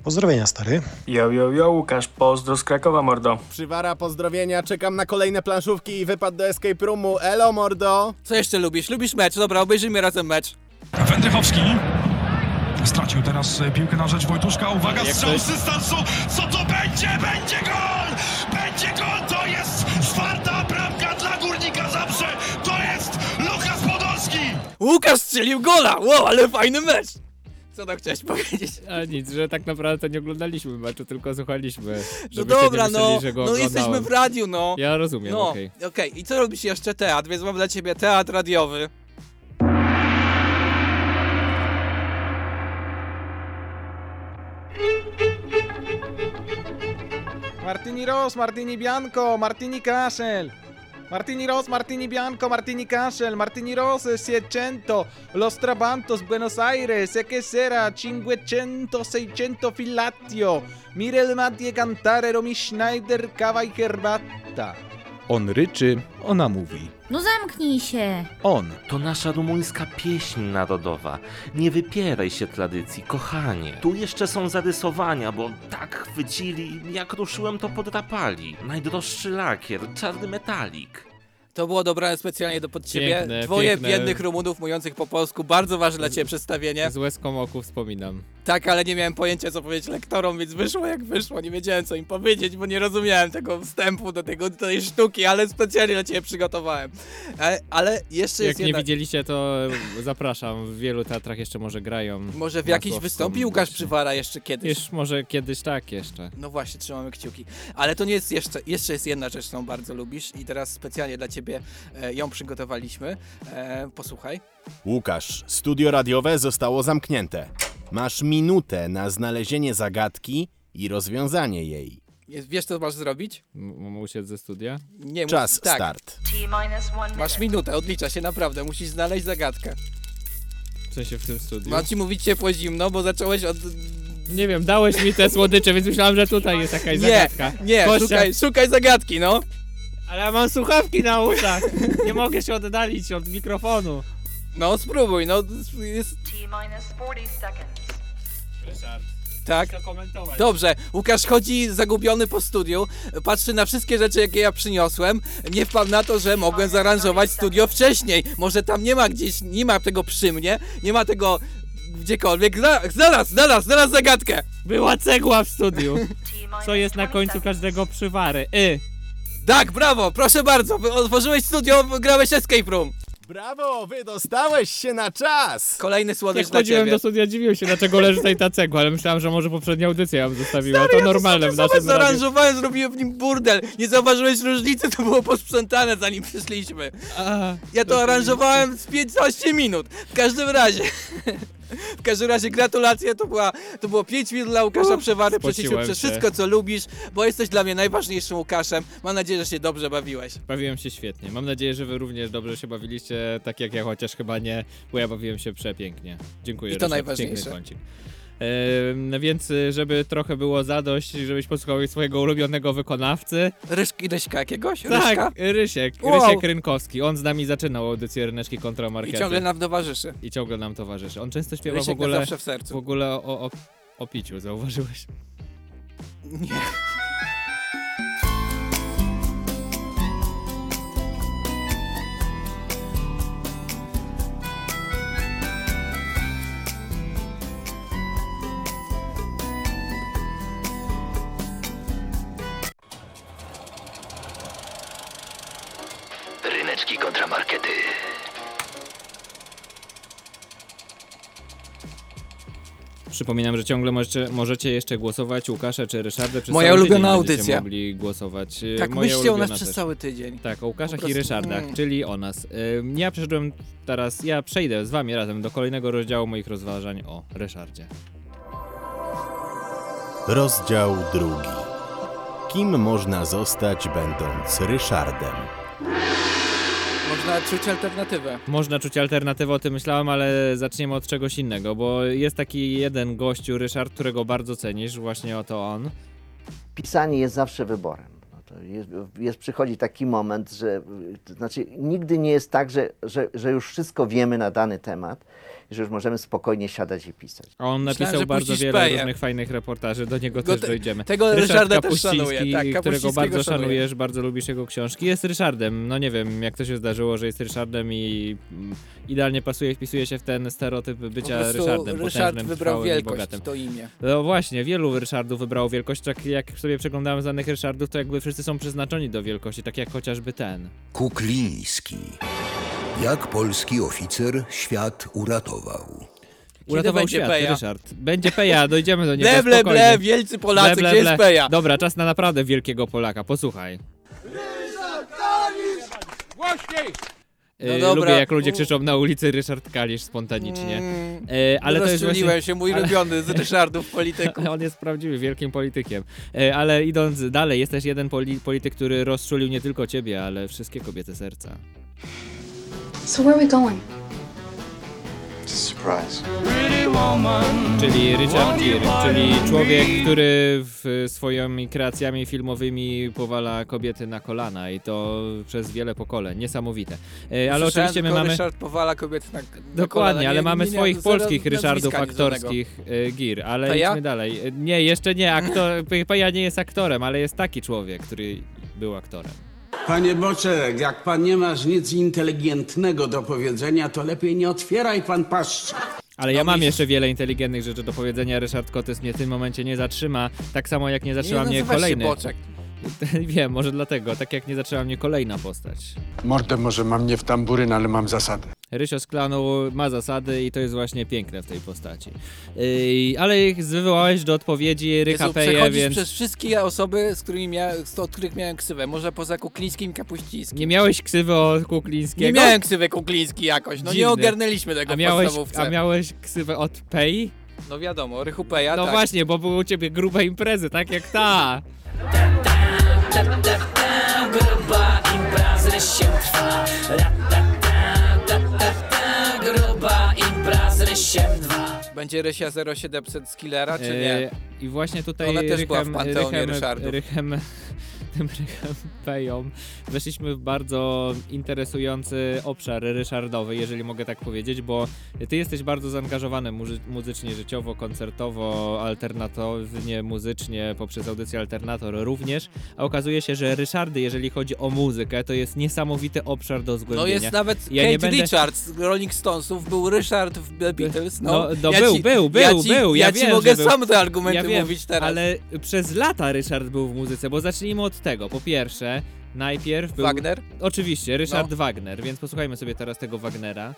Pozdrowienia, stary. Yo, yo, yo, Łukasz, pozdro z Krakowa, mordo. Przywara, pozdrowienia, czekam na kolejne planszówki i wypad do escape roomu. Elo, mordo. Co jeszcze lubisz? Lubisz mecz? Dobra, obejrzyjmy razem mecz. Wędrychowski stracił teraz e, piłkę na rzecz Wojtuszka. Uwaga, strzał z dystansu. Co to będzie? Będzie gol! Będzie gol! Łukasz strzelił gola! Wow, ale fajny mecz! Co tam chciałeś powiedzieć? A nic, że tak naprawdę to nie oglądaliśmy meczu, tylko słuchaliśmy. No dobra, nie myśleli, no, że go no jesteśmy w radiu, no. Ja rozumiem, No, okej. okej. I co robisz jeszcze teatr? Więc mam dla ciebie teatr radiowy. Martini Ross, Martini Bianco, Martini Castle. Martini Ross, Martini Bianco, Martini Castle, Martini Ross 600, Los Trabantos, Buenos Aires, e che sera 500, 600 Filatio, Mirel Mattie cantare, Romy Schneider, kawa i herbatta. On ryczy, ona mówi. No zamknij się! On. To nasza rumuńska pieśń narodowa. Nie wypieraj się tradycji, kochanie. Tu jeszcze są zarysowania, bo tak chwycili, jak ruszyłem to podrapali. Najdroższy lakier, czarny metalik. To było dobrane specjalnie do pod ciebie. Piękne, Dwoje piękne. biednych Rumunów mówiących po polsku. Bardzo ważne dla ciebie przedstawienie. Z łezką oku wspominam. Tak, ale nie miałem pojęcia, co powiedzieć lektorom, więc wyszło jak wyszło. Nie wiedziałem, co im powiedzieć, bo nie rozumiałem tego wstępu do, tego, do tej sztuki, ale specjalnie dla ciebie przygotowałem. Ale, ale jeszcze Jak jest nie jedna... widzieliście, to zapraszam. W wielu teatrach jeszcze może grają. Może w jakiś wystąpi Łukasz Przywara jeszcze kiedyś. Już może kiedyś tak jeszcze. No właśnie, trzymamy kciuki. Ale to nie jest jeszcze, jeszcze jest jedna rzecz, którą bardzo lubisz i teraz specjalnie dla ciebie e, ją przygotowaliśmy. E, posłuchaj. Łukasz, studio radiowe zostało zamknięte. Masz minutę na znalezienie zagadki i rozwiązanie jej. Jest, wiesz, co masz zrobić? Mam uciec ze studia? Nie, Czas, tak. start. Masz minutę, odlicza się naprawdę, musisz znaleźć zagadkę. W sensie w tym studiu. Mam ci mówić ciepło zimno, bo zacząłeś od... Nie wiem, dałeś mi te słodycze, więc myślałem, że tutaj jest jakaś Nie, zagadka. nie, Kościa- szukaj, szukaj zagadki, no. Ale ja mam słuchawki na uszach. Nie mogę się oddalić od mikrofonu. No spróbuj, no jest... Ryszard. Tak? Dobrze, Łukasz chodzi zagubiony po studiu, patrzy na wszystkie rzeczy, jakie ja przyniosłem. Nie wpadł na to, że mogłem zaaranżować studio wcześniej. Może tam nie ma gdzieś, nie ma tego przy mnie, nie ma tego gdziekolwiek. Zna- Znalazł, znalazł, znalazł zagadkę! Była cegła w studiu. Co jest na końcu każdego przywary? Y. Tak, brawo, proszę bardzo, wy- otworzyłeś studio, grałeś Escape Room. Brawo, wydostałeś się na czas! Kolejny słodycz Jak dla chodziłem ciebie. do studia, dziwiłem się, dlaczego leży tutaj ta cegła, ale myślałem, że może poprzednia audycja ją zostawiła. to normalne w naszym radiu. zaaranżowałem, zrobiłem w nim burdel. Nie zauważyłeś różnicy, to było posprzątane zanim przyszliśmy. A, Ja to aranżowałem z 15 minut. W każdym razie. W każdym razie gratulacje, to, była, to było 5 minut dla Łukasza Przewary. Przeszliśmy spociłem przez się. wszystko, co lubisz, bo jesteś dla mnie najważniejszym Łukaszem. Mam nadzieję, że się dobrze bawiłeś. Bawiłem się świetnie. Mam nadzieję, że wy również dobrze się bawiliście, tak jak ja, chociaż chyba nie, bo ja bawiłem się przepięknie. Dziękuję. I to Ryszard, najważniejsze. Ehm, więc, y, żeby trochę było zadość, żebyś posłuchał swojego ulubionego wykonawcy. Ryszki, Ryśka jakiegoś? Tak, Ryśka? Rysiek. Wow. Rysiek Rynkowski. On z nami zaczynał audycję Ryneczki kontra Markety. I ciągle nam towarzyszy. I ciągle nam towarzyszy. On często śpiewa Rysiek w ogóle, zawsze w sercu. w ogóle o, o, o piciu, zauważyłeś? Nie. Przypominam, że ciągle możecie, możecie jeszcze głosować Łukasza czy Ryszarda przez Moja cały ulubiona tydzień będziecie audycja. mogli głosować. Y, Tak, moja myślcie o nas ulubiona przez też. cały tydzień. Tak, o Łukaszach Po i Ryszardach, mm. czyli o nas. Ym, Ja przeszedłem teraz, ja przejdę z wami razem do kolejnego rozdziału moich rozważań o Ryszardzie. Rozdział drugi. Kim można zostać będąc Ryszardem? Można czuć alternatywę. Można czuć alternatywę, o tym myślałem, ale zaczniemy od czegoś innego, bo jest taki jeden gościu, Ryszard, którego bardzo cenisz, właśnie oto on. pisanie jest zawsze wyborem. No jest, jest, przychodzi taki moment, że to znaczy nigdy nie jest tak, że, że, że już wszystko wiemy na dany temat że już możemy spokojnie siadać i pisać. A on Myślałem, napisał że bardzo wiele różnych fajnych reportaży, do niego Go też te- dojdziemy. tego Ryszard Ryszarda też szanuję, tak, którego bardzo szanuję. szanujesz, bardzo lubisz jego książki. Jest Ryszardem, no nie wiem jak to się zdarzyło, że jest Ryszardem i mm, idealnie pasuje, wpisuje się w ten stereotyp bycia Ryszardem, Ryszard wybrał wielkość, bogatym. to imię. No właśnie, wielu Ryszardów wybrało wielkość, tak jak sobie przeglądałem znanych Ryszardów, to jakby wszyscy są przeznaczeni do wielkości, tak jak chociażby ten. Kukliński. Jak polski oficer świat uratował. Uratował będzie świat, Peja? Ryszard. Będzie Peja, dojdziemy do niego Ble, ble, spokojnie. ble, wielcy Polacy, gdzie jest Peja? Dobra, czas na naprawdę wielkiego Polaka, posłuchaj. Głośniej! E, No dobra. Lubię jak ludzie krzyczą na ulicy Ryszard Kalisz spontanicznie. Mm, E, ale to jest rozczuliłem właśnie... się, mój ale- ulubiony z Ryszardów polityków. Ale on jest prawdziwy, wielkim politykiem. E, ale idąc dalej, jest też jeden poli polityk, który rozczulił nie tylko ciebie, ale wszystkie kobiety serca. So where are we going? Surprise. Czyli Richard Gere, czyli człowiek, który w swoimi kreacjami filmowymi powala kobiety na kolana i to przez wiele pokoleń. Niesamowite. E, ale Słyszałem, oczywiście my tylko mamy... Ryszard powala kobiety na, na Dokładnie, kolana. ale Nie- mamy nie swoich miałem zero polskich Ryszardów nazwiska żadnego. aktorskich e, Gir, ale To ja? idźmy dalej. E, Nie, jeszcze nie, aktor, Peja nie jest aktorem, ale jest taki człowiek, który był aktorem. Panie Boczek, jak pan nie masz nic inteligentnego do powiedzenia, to lepiej nie otwieraj pan paszczy. Ale No ja mam jeszcze wiele inteligentnych rzeczy do powiedzenia. Ryszard Kotys mnie w tym momencie nie zatrzyma, tak samo jak nie zatrzyma Nie mnie nazywasz się kolejny. Boczek. Wiem, może dlatego, tak jak nie zaczęła mnie kolejna postać. Mordę może mam nie w tamburyn, ale mam zasadę. Rysio z klanu ma zasady i to jest właśnie piękne w tej postaci. Yy, ale wywołałeś do odpowiedzi Rycha Jezu, Peje, więc przez wszystkie osoby, z którymi z, od których miałem ksywę. Może poza Kuklińskim i Kapuścińskim. nie miałeś ksywy od Kuklińskiego? Nie miałem ksywy Kukliński jakoś, no nie Dziwny. ogarnęliśmy tego a miałeś, a miałeś ksywę od Pei? No wiadomo, Rychu Peja, No tak. właśnie, bo były u ciebie grube imprezy, tak jak ta. Gruba impreza się trwa Będzie Rysia 0700 z Killera, czy E, nie? I właśnie tutaj Ona też była w Rychem, Panteonie Rychem, Ryszardów. Rychem tym Rychempejom weszliśmy w bardzo interesujący obszar ryszardowy, jeżeli mogę tak powiedzieć, bo ty jesteś bardzo zaangażowany muzy- muzycznie, życiowo, koncertowo, alternatywnie, muzycznie, poprzez audycję Alternator również, a okazuje się, że Ryszardy, jeżeli chodzi o muzykę, to jest niesamowity obszar do zgłębienia. No jest nawet Ja Kate będę- Richards z Rolling Stonesów, był Ryszard w The Beatles. No, No, no ja był, ci, był, był, ja ci, był. Ja, Ja, ci wiem, mogę że był. sam te argumenty ja wiem, mówić teraz. Ale przez lata Ryszard był w muzyce, bo zacznijmy od tego. Po pierwsze, najpierw był... Wagner? Oczywiście, Ryszard No. Wagner, więc posłuchajmy sobie teraz tego Wagnera.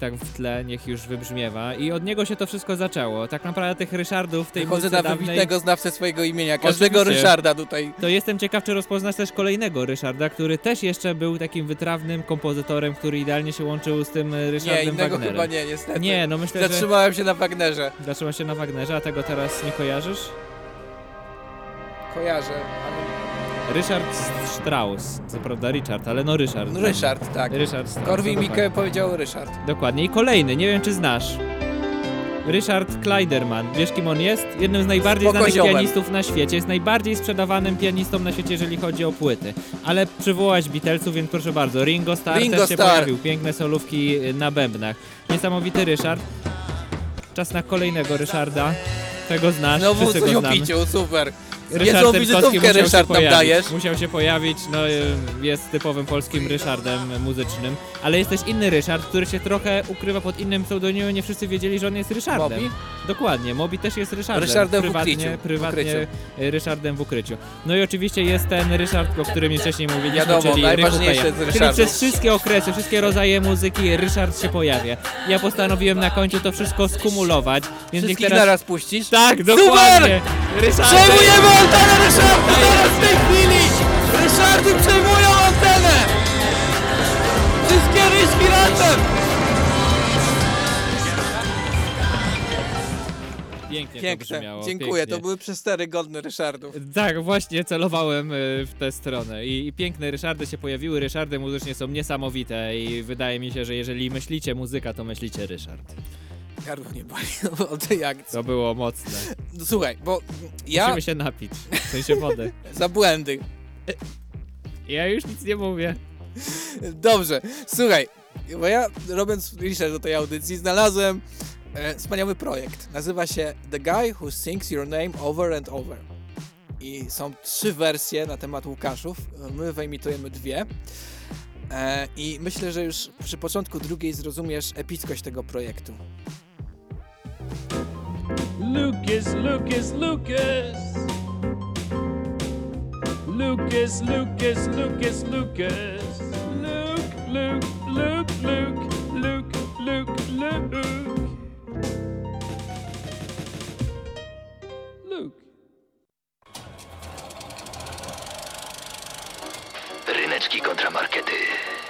Tak w tle, niech już wybrzmiewa. I od niego się to wszystko zaczęło. Tak naprawdę tych Ryszardów w tej muzyce na dawnej... wybitnego znawcę swojego imienia, każdego Oczywiście. Ryszarda tutaj. To jestem ciekaw, czy rozpoznasz też kolejnego Ryszarda, który też jeszcze był takim wytrawnym kompozytorem, który idealnie się łączył z tym e, Ryszardem Nie, innego Wagnerem. chyba nie, niestety. Nie, no myślę, że... Zatrzymałem się na Wagnerze. Zatrzymał się na Wagnerze, a tego teraz nie kojarzysz? Kojarzę, ale... Ryszard Strauss, co prawda Richard, ale no Ryszard. No Ryszard, tak. Ryszard Strauss. Korwin no Mikke powiedział Ryszard. Dokładnie. I kolejny, nie wiem czy znasz. Ryszard Kleiderman. Wiesz kim on jest? Jednym z najbardziej Spoko znanych ziołem. pianistów na świecie. Jest najbardziej sprzedawanym pianistą na świecie, jeżeli chodzi o płyty. Ale przywołać Beatlesów, więc proszę bardzo. Ringo Starr Ringo też się Starr. pojawił. Piękne solówki na bębnach. Niesamowity Ryszard. Czas na kolejnego Ryszarda. Tego znasz, Znowu wszyscy coś go o znamy. piciu, super. Ryszard Niezłą wizytówkę Ryszard nam pojawić. dajesz. Musiał się pojawić, no y, jest typowym polskim Ryszardem muzycznym, ale jest też inny Ryszard, który się trochę ukrywa pod innym pseudonimem, nie wszyscy wiedzieli, że on jest Ryszardem. Mobi? Dokładnie, Mobi też jest Ryszardem. Ryszardem w prywatnie, w prywatnie ukryciu. y, Ryszardem w ukryciu. No i oczywiście jest ten Ryszard, o którym wcześniej mówiliśmy, Wiadomo, czyli najważniejszy Rychu Peja. Czyli przez wszystkie okresy, wszystkie rodzaje muzyki Ryszard się pojawia. Ja postanowiłem na końcu to wszystko skumulować, więc Wszystkich teraz... naraz puścisz? Tak, dokładnie. Ryszard Przejmujemy antenę Ryszardu teraz w tej chwili! Ryszardy przejmują antenę! Wszystkie ryśki razem! Pięknie to Piękne, brzmiało. dziękuję, pięknie. to były przestery godne Ryszardów. Tak, właśnie celowałem y, w tę stronę. I, I piękne Ryszardy się pojawiły. Ryszardy muzycznie są niesamowite i wydaje mi się, że jeżeli myślicie muzyka, to myślicie Ryszard. Gardło nie boli od tej akcji. To było mocne. No, Słuchaj, bo ja... Musimy się napić. W sensie wody. Za błędy. Ja już nic nie mówię. Dobrze, słuchaj, bo ja robiąc research do tej audycji znalazłem e, wspaniały projekt. Nazywa się The Guy Who Sings Your Name Over and Over. I są trzy wersje na temat Łukaszów. My wyimitujemy dwie. E, I myślę, że już przy początku drugiej zrozumiesz epickość tego projektu. Lucas, Lucas, Lucas. Lucas, Lucas, Lucas, Lucas. Luke, Luke, Luke, Luke, Luke, Luke, Luke. Luke. Ryneczki kontramarkety.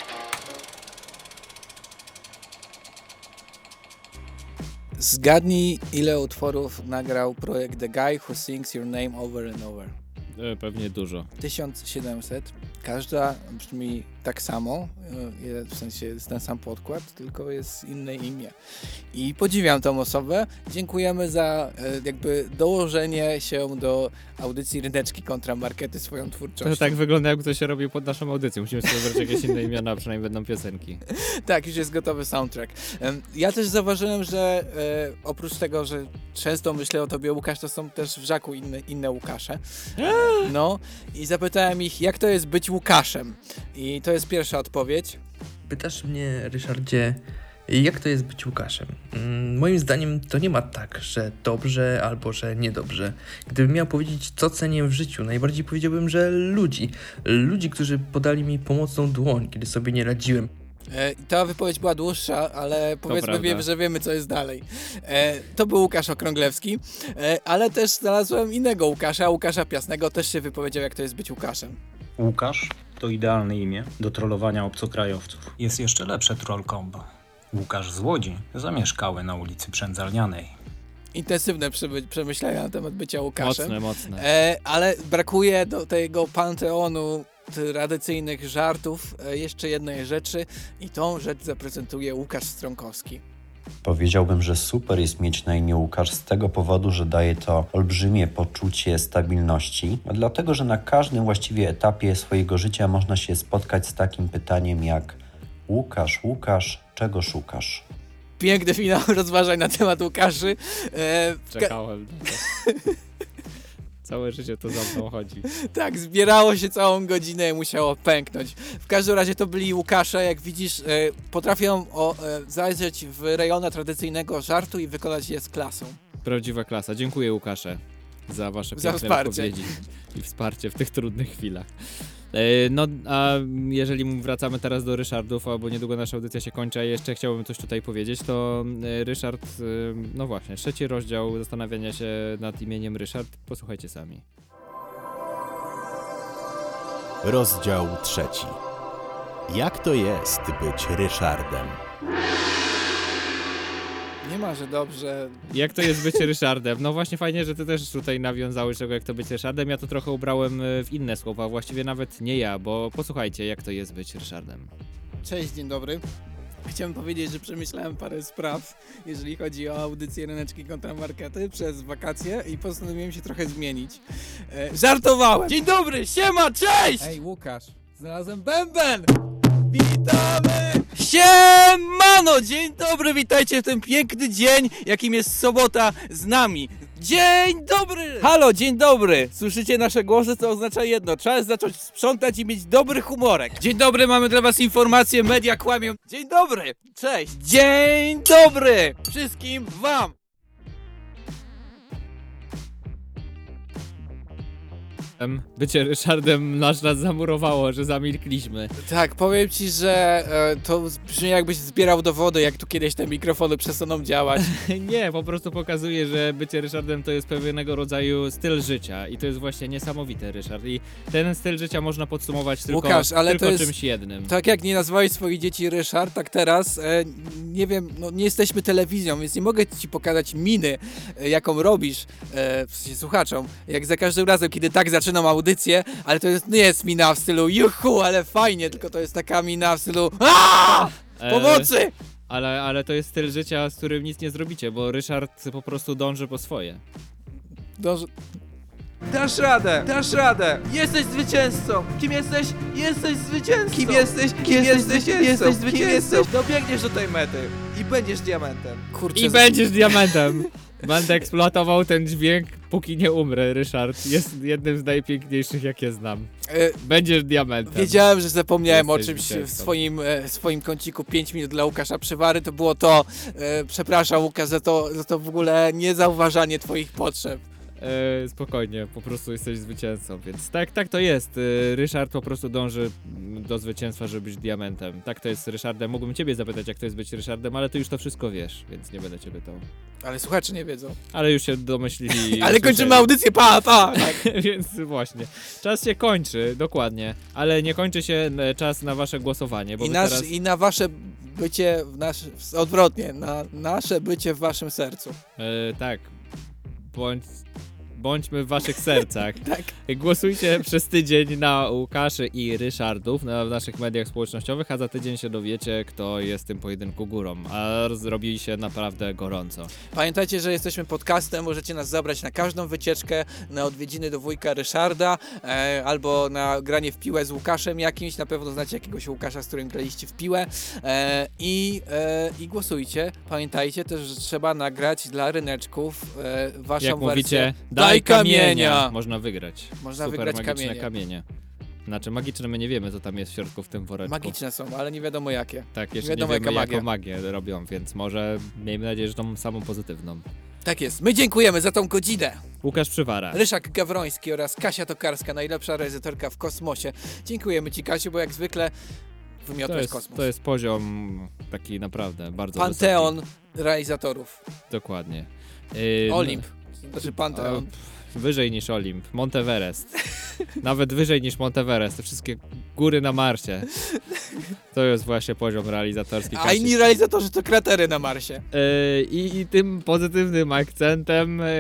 Zgadnij, ile utworów nagrał projekt The Guy Who Sings Your Name Over and Over. E, Pewnie dużo. 1700. Każda brzmi tak samo, e, w sensie jest ten sam podkład, tylko jest inne imię. I podziwiam tą osobę. Dziękujemy za e, jakby dołożenie się do audycji Ryneczki kontra Markety swoją twórczością. To tak wygląda, jakby ktoś się robił pod naszą audycją. Musimy sobie wybrać jakieś inne imiona, przynajmniej będą piosenki. tak, już jest gotowy soundtrack. Ja też zauważyłem, że e, oprócz tego, że często myślę o tobie Łukasz, to są też w Żaku inne, inne Łukasze. No i zapytałem ich, jak to jest być Łukaszem. I to jest pierwsza odpowiedź. Pytasz mnie, Ryszardzie, jak to jest być Łukaszem? Mm, Moim zdaniem to nie ma tak, że dobrze albo że niedobrze. Gdybym miał powiedzieć, co cenię w życiu, najbardziej powiedziałbym, że ludzi. Ludzi, którzy podali mi pomocną dłoń, kiedy sobie nie radziłem. E, ta wypowiedź była dłuższa, ale powiedzmy, wiem, że wiemy, co jest dalej. E, to był Łukasz Okrąglewski, e, ale też znalazłem innego Łukasza, Łukasza Piasnego, też się wypowiedział, jak to jest być Łukaszem. Łukasz to idealne imię do trollowania obcokrajowców. Jest jeszcze lepsze troll combo. Łukasz z Łodzi zamieszkały na ulicy Przędzalnianej. Intensywne przemy- przemyślenia na temat bycia Łukaszem. Mocne, mocne. E, ale brakuje do tego panteonu tradycyjnych żartów e, jeszcze jednej rzeczy i tą rzecz zaprezentuje Łukasz Strąkowski. Powiedziałbym, że super jest mieć na imię Łukasz z tego powodu, że daje to olbrzymie poczucie stabilności, a dlatego, że na każdym właściwie etapie swojego życia można się spotkać z takim pytaniem jak Łukasz, Łukasz, czego szukasz? Piękny finał rozważań na temat Łukaszy. E, ka- Czekałem. Całe życie to za mną chodzi. Tak, zbierało się całą godzinę i musiało pęknąć. W każdym razie to byli Łukasze, jak widzisz, e, potrafią o, e, zajrzeć w rejona tradycyjnego żartu i wykonać je z klasą. Prawdziwa klasa. Dziękuję Łukasze za wasze Za piękne wsparcie. wypowiedzi i wsparcie w tych trudnych chwilach. E, No, a jeżeli wracamy teraz do Ryszardów, albo niedługo nasza audycja się kończy, a jeszcze chciałbym coś tutaj powiedzieć, to e, Ryszard, e, no właśnie, trzeci rozdział zastanawiania się nad imieniem Ryszard, posłuchajcie sami. Rozdział trzeci. Jak to jest być Ryszardem? Nie ma, że dobrze. Jak to jest być Ryszardem? No właśnie fajnie, że ty też tutaj nawiązałeś tego, jak to być Ryszardem. Ja to trochę ubrałem e, w inne słowa, właściwie nawet nie ja, bo posłuchajcie, jak to jest być Ryszardem. Cześć, dzień dobry. Chciałem powiedzieć, że przemyślałem parę spraw, jeżeli chodzi o audycję Ryneczki kontra Markety przez wakacje i postanowiłem się trochę zmienić. E, żartowałem! Dzień dobry, siema, cześć! Ej, Łukasz, znalazłem bęben! Witamy! Siemano! Dzień dobry, witajcie w ten piękny dzień, jakim jest sobota z nami. Dzień dobry! Halo, dzień dobry! Słyszycie nasze głosy, co oznacza jedno. Trzeba zacząć sprzątać i mieć dobry humorek. Dzień dobry, mamy dla was informacje, media kłamią. Dzień dobry! Cześć! Dzień dobry! Wszystkim wam! Bycie Ryszardem nasz nas zamurowało, że zamilkliśmy. Tak, powiem ci, że e, to brzmi jakbyś zbierał dowody, jak tu kiedyś te mikrofony przestaną działać. Nie, po prostu pokazuje, że bycie Ryszardem to jest pewnego rodzaju styl życia i to jest właśnie niesamowite, Ryszard. I ten styl życia można podsumować tylko, Łukasz, ale tylko to jest czymś jednym. Tak jak nie nazwałeś swoich dzieci Ryszard, tak teraz e, nie wiem, no nie jesteśmy telewizją, więc nie mogę ci pokazać miny, e, jaką robisz e, w sensie słuchaczom, jak za każdym razem, kiedy tak zaczynam audycję, ale to jest, nie jest mina w stylu juhu, ale fajnie, tylko to jest taka mina w stylu aaa! E, Pomocy! Ale, ale to jest styl życia, z którym nic nie zrobicie, bo Ryszard po prostu dąży po swoje. Dąży... Dasz radę, dasz radę. Jesteś zwycięzcą. Kim jesteś? Jesteś zwycięzcą. Kim jesteś? Kim, jesteś? Jesteś zwycięzcą. Dobiegniesz do tej mety i będziesz diamentem. Kurczę, I będziesz diamentem! Będę eksploatował ten dźwięk, póki nie umrę, Ryszard. Jest jednym z najpiękniejszych, jakie znam. E, Będziesz diamentem. Wiedziałem, że zapomniałem o Jesteś czymś w swoim, e, swoim kąciku 5 minut dla Łukasza Przywary. To było to, e, przepraszam Łukasz, za to, za to w ogóle niezauważanie twoich potrzeb. E, spokojnie, po prostu jesteś zwycięzcą, więc tak, tak to jest. E, Ryszard po prostu dąży do zwycięstwa, żeby być diamentem. Tak to jest z Ryszardem. Mógłbym ciebie zapytać, jak to jest być Ryszardem, ale ty już to wszystko wiesz, więc nie będę cię pytał. Ale słuchacze nie wiedzą. Ale już się domyślili. i Ale kończymy usłyszeli. audycję, pa, pa! Tak. Więc właśnie. Czas się kończy, dokładnie. Ale nie kończy się e, czas na wasze głosowanie, bo I, wy nasz, teraz... I na wasze bycie, w nasz, odwrotnie, na nasze bycie w waszym sercu. E, tak. Bądź, bądźmy w waszych sercach. tak. Głosujcie przez tydzień na Łukaszy i Ryszardów na, w naszych mediach społecznościowych, a za tydzień się dowiecie, kto jest w tym pojedynku górą. A zrobi się naprawdę gorąco. Pamiętajcie, że jesteśmy podcastem, możecie nas zabrać na każdą wycieczkę, na odwiedziny do wujka Ryszarda, e, albo na granie w piłę z Łukaszem jakimś, na pewno znacie jakiegoś Łukasza, z którym graliście w piłę e, i, e, i głosujcie. Pamiętajcie też, że trzeba nagrać dla ryneczków e, waszą Jak wersję. mówicie, Daj kamienia! Można wygrać. Można Super wygrać magiczne kamienie. kamienie. Znaczy magiczne my nie wiemy, co tam jest w środku w tym woreczku. Magiczne są, ale nie wiadomo jakie. Tak, jeszcze wiadomo nie wiemy, jaka jaką magię robią, więc może miejmy nadzieję, że tą samą pozytywną. Tak jest. My dziękujemy za tą godzinę. Łukasz Przywara. Ryszak Gawroński oraz Kasia Tokarska, najlepsza realizatorka w kosmosie. Dziękujemy Ci, Kasiu, bo jak zwykle To wymiotłeś jest, kosmos. to jest poziom taki naprawdę bardzo Panteon wysoki. realizatorów. Dokładnie. Yy, Olimp. Znaczy A, Panteon. Wyżej niż Olimp. Monteverest. Nawet wyżej niż Monteverest. Te wszystkie góry na Marsie. To jest właśnie poziom realizatorski. A inni realizatorzy to kratery na Marsie. E, I, I tym pozytywnym akcentem e, e,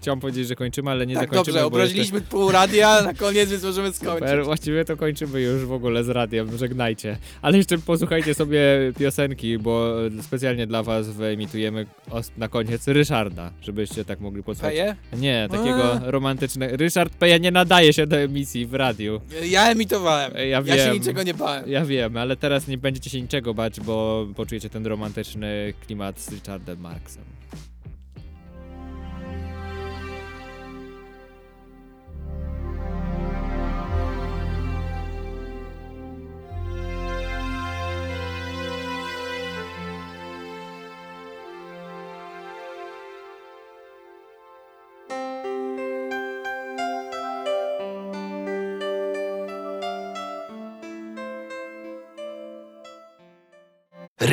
chciałem powiedzieć, że kończymy, ale nie Tak, zakończymy. dobrze, obraziliśmy jeszcze- pół radia, na koniec więc możemy skończyć. Super, właściwie to kończymy już w ogóle z radiem, żegnajcie. Ale jeszcze posłuchajcie sobie piosenki, bo specjalnie dla was wyemitujemy na koniec Ryszarda, żebyście tak mogli posłuchać. Peje? Nie, takiego A. romantycznego. Ryszard Peje nie nadaje się do emisji w radiu. Ja emitowałem. Ja, Ja wiem. się niczego nie bałem. Ja wiem, ale teraz nie będziecie się niczego bać, bo poczujecie ten romantyczny klimat z Richardem Marksem.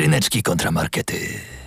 Ryneczki kontramarkety.